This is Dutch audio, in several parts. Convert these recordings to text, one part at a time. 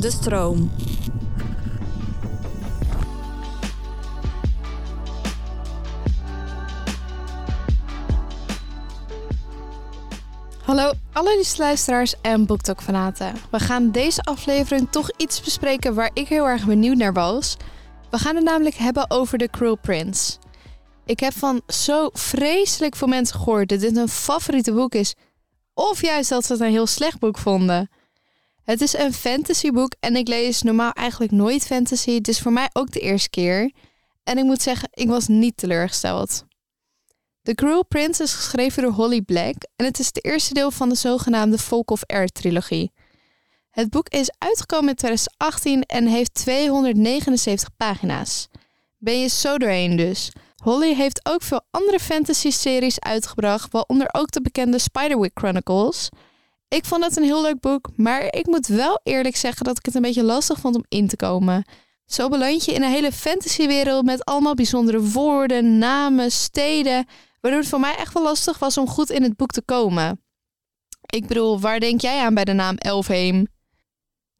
De stroom. Hallo alle luisteraars en BookTok-fanaten. We gaan deze aflevering toch iets bespreken waar ik heel erg benieuwd naar was. We gaan het namelijk hebben over The Cruel Prince. Ik heb van zo vreselijk veel mensen gehoord dat dit een favoriete boek is. Of juist dat ze het een heel slecht boek vonden. Het is een fantasyboek en ik lees normaal eigenlijk nooit fantasy. Het is voor mij ook de eerste keer. En ik moet zeggen, ik was niet teleurgesteld. The Cruel Prince is geschreven door Holly Black en het is het eerste deel van de zogenaamde Folk of Air trilogie. Het boek is uitgekomen in 2018 en heeft 279 pagina's. Ben je zo doorheen dus? Holly heeft ook veel andere fantasy-series uitgebracht, waaronder ook de bekende Spiderwick Chronicles. Ik vond het een heel leuk boek, maar ik moet wel eerlijk zeggen dat ik het een beetje lastig vond om in te komen. Zo beland je in een hele fantasywereld met allemaal bijzondere woorden, namen, steden, waardoor het voor mij echt wel lastig was om goed in het boek te komen. Ik bedoel, waar denk jij aan bij de naam Elfheim?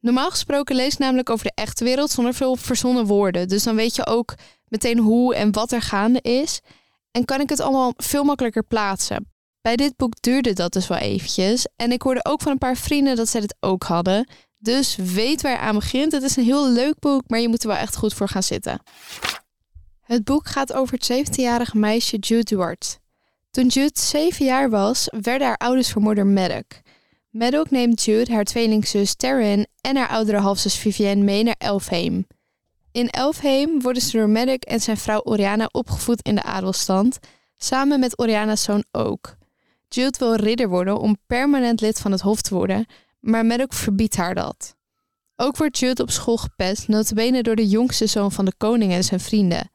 Normaal gesproken lees namelijk over de echte wereld zonder veel verzonnen woorden. Dus dan weet je ook meteen hoe en wat er gaande is. En kan ik het allemaal veel makkelijker plaatsen. Bij dit boek duurde dat dus wel eventjes. En ik hoorde ook van een paar vrienden dat zij dit ook hadden. Dus weet waar je aan begint. Het is een heel leuk boek, maar je moet er wel echt goed voor gaan zitten. Het boek gaat over het 17-jarige meisje Jude Duart. Toen Jude 7 jaar was, werden haar ouders vermoord door Maddox. Maddox neemt Jude, haar tweelingzus Taryn en haar oudere halfzus Vivienne mee naar Elfheim. In Elfheim worden ze door Maddox en zijn vrouw Oriana opgevoed in de adelstand, samen met Oriana's zoon ook. Jude wil ridder worden om permanent lid van het hof te worden, maar Maddox verbiedt haar dat. Ook wordt Jude op school gepest, notabene door de jongste zoon van de koning en zijn vrienden.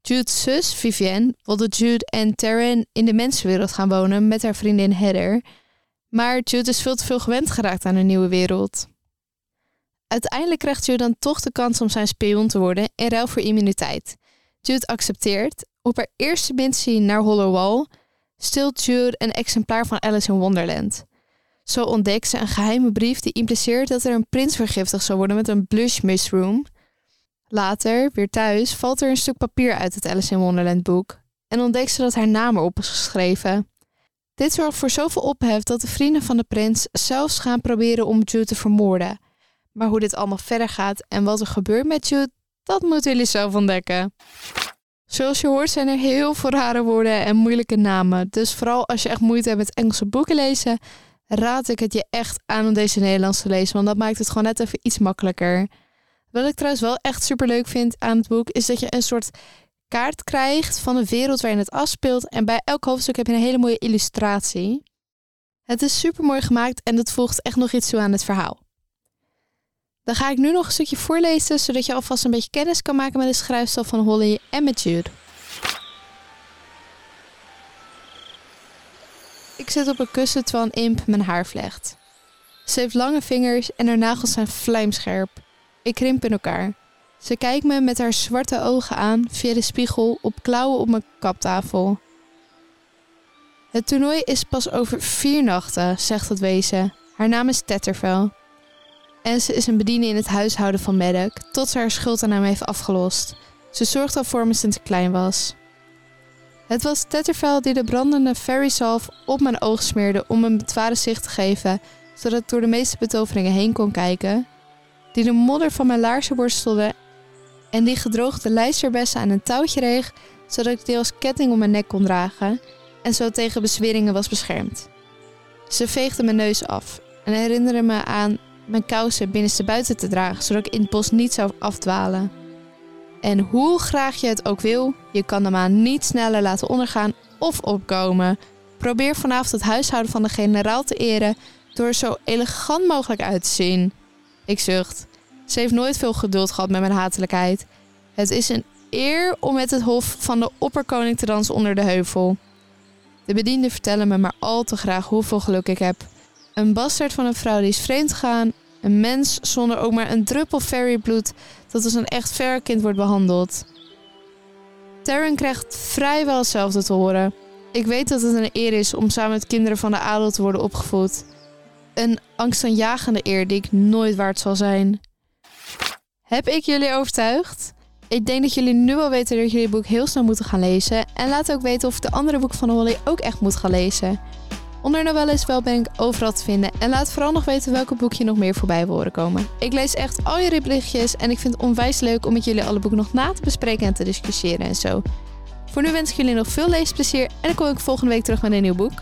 Jude's zus, Vivienne, wilde Jude en Taryn in de mensenwereld gaan wonen met haar vriendin Heather, maar Jude is veel te veel gewend geraakt aan een nieuwe wereld. Uiteindelijk krijgt Jude dan toch de kans om zijn spion te worden in ruil voor immuniteit. Jude accepteert. Op haar eerste missie naar Hollowwall stilt Jude een exemplaar van Alice in Wonderland. Zo ontdekt ze een geheime brief die impliceert dat er een prins vergiftigd zou worden met een blush mushroom. Later, weer thuis, valt er een stuk papier uit het Alice in Wonderland boek en ontdekt ze dat haar naam erop is geschreven. Dit zorgt voor zoveel ophef dat de vrienden van de prins zelfs gaan proberen om Jude te vermoorden. Maar hoe dit allemaal verder gaat en wat er gebeurt met Jude, dat moeten jullie zelf ontdekken. Zoals je hoort zijn er heel veel rare woorden en moeilijke namen. Dus vooral als je echt moeite hebt met Engelse boeken lezen, raad ik het je echt aan om deze Nederlands te lezen. Want dat maakt het gewoon net even iets makkelijker. Wat ik trouwens wel echt super leuk vind aan het boek, is dat je een soort kaart krijgt van de wereld waarin het afspeelt. En bij elk hoofdstuk heb je een hele mooie illustratie. Het is super mooi gemaakt en het voegt echt nog iets toe aan het verhaal. Dan ga ik nu nog een stukje voorlezen, zodat je alvast een beetje kennis kan maken met de schrijfstijl van Holly en met Jude. Ik zit op een kussen terwijl een imp mijn haar vlecht. Ze heeft lange vingers en haar nagels zijn vlijmscherp. Ik krimp in elkaar. Ze kijkt me met haar zwarte ogen aan via de spiegel op klauwen op mijn kaptafel. Het toernooi is pas over vier nachten, zegt het wezen. Haar naam is Tettervel. En ze is een bediening in het huishouden van Maddox, tot ze haar schuld aan hem heeft afgelost. Ze zorgt al voor me sinds klein was. Het was Tettervel die de brandende fairy salve op mijn oog smeerde om een betware zicht te geven, zodat ik door de meeste betoveringen heen kon kijken. Die de modder van mijn laarzen worstelde en die gedroogde lijsterbessen aan een touwtje reeg, zodat ik die als ketting om mijn nek kon dragen en zo tegen bezweringen was beschermd. Ze veegde mijn neus af en herinnerde me aan mijn kousen binnenste buiten te dragen, zodat ik in het bos niet zou afdwalen. En hoe graag je het ook wil, je kan de maan niet sneller laten ondergaan of opkomen. Probeer vanavond het huishouden van de generaal te eren door er zo elegant mogelijk uit te zien. Ik zucht. Ze heeft nooit veel geduld gehad met mijn hatelijkheid. Het is een eer om met het hof van de opperkoning te dansen onder de heuvel. De bedienden vertellen me maar al te graag hoeveel geluk ik heb. Een bastard van een vrouw die is vreemd gegaan. Een mens zonder ook maar een druppel fairy-bloed dat als een echt verkind wordt behandeld. Taryn krijgt vrijwel hetzelfde te horen. Ik weet dat het een eer is om samen met kinderen van de adel te worden opgevoed. Een angstaanjagende eer die ik nooit waard zal zijn. Heb ik jullie overtuigd? Ik denk dat jullie nu al weten dat jullie het boek heel snel moeten gaan lezen. En laat ook weten of de andere boeken van Holly ook echt moet gaan lezen. Onder novelles wel ben ik overal te vinden. En laat vooral nog weten welke boek je nog meer voorbij wil horen komen. Ik lees echt al jullie berichtjes en ik vind het onwijs leuk om met jullie alle boeken nog na te bespreken en te discussiëren en zo. Voor nu wens ik jullie nog veel leesplezier en dan kom ik volgende week terug met een nieuw boek.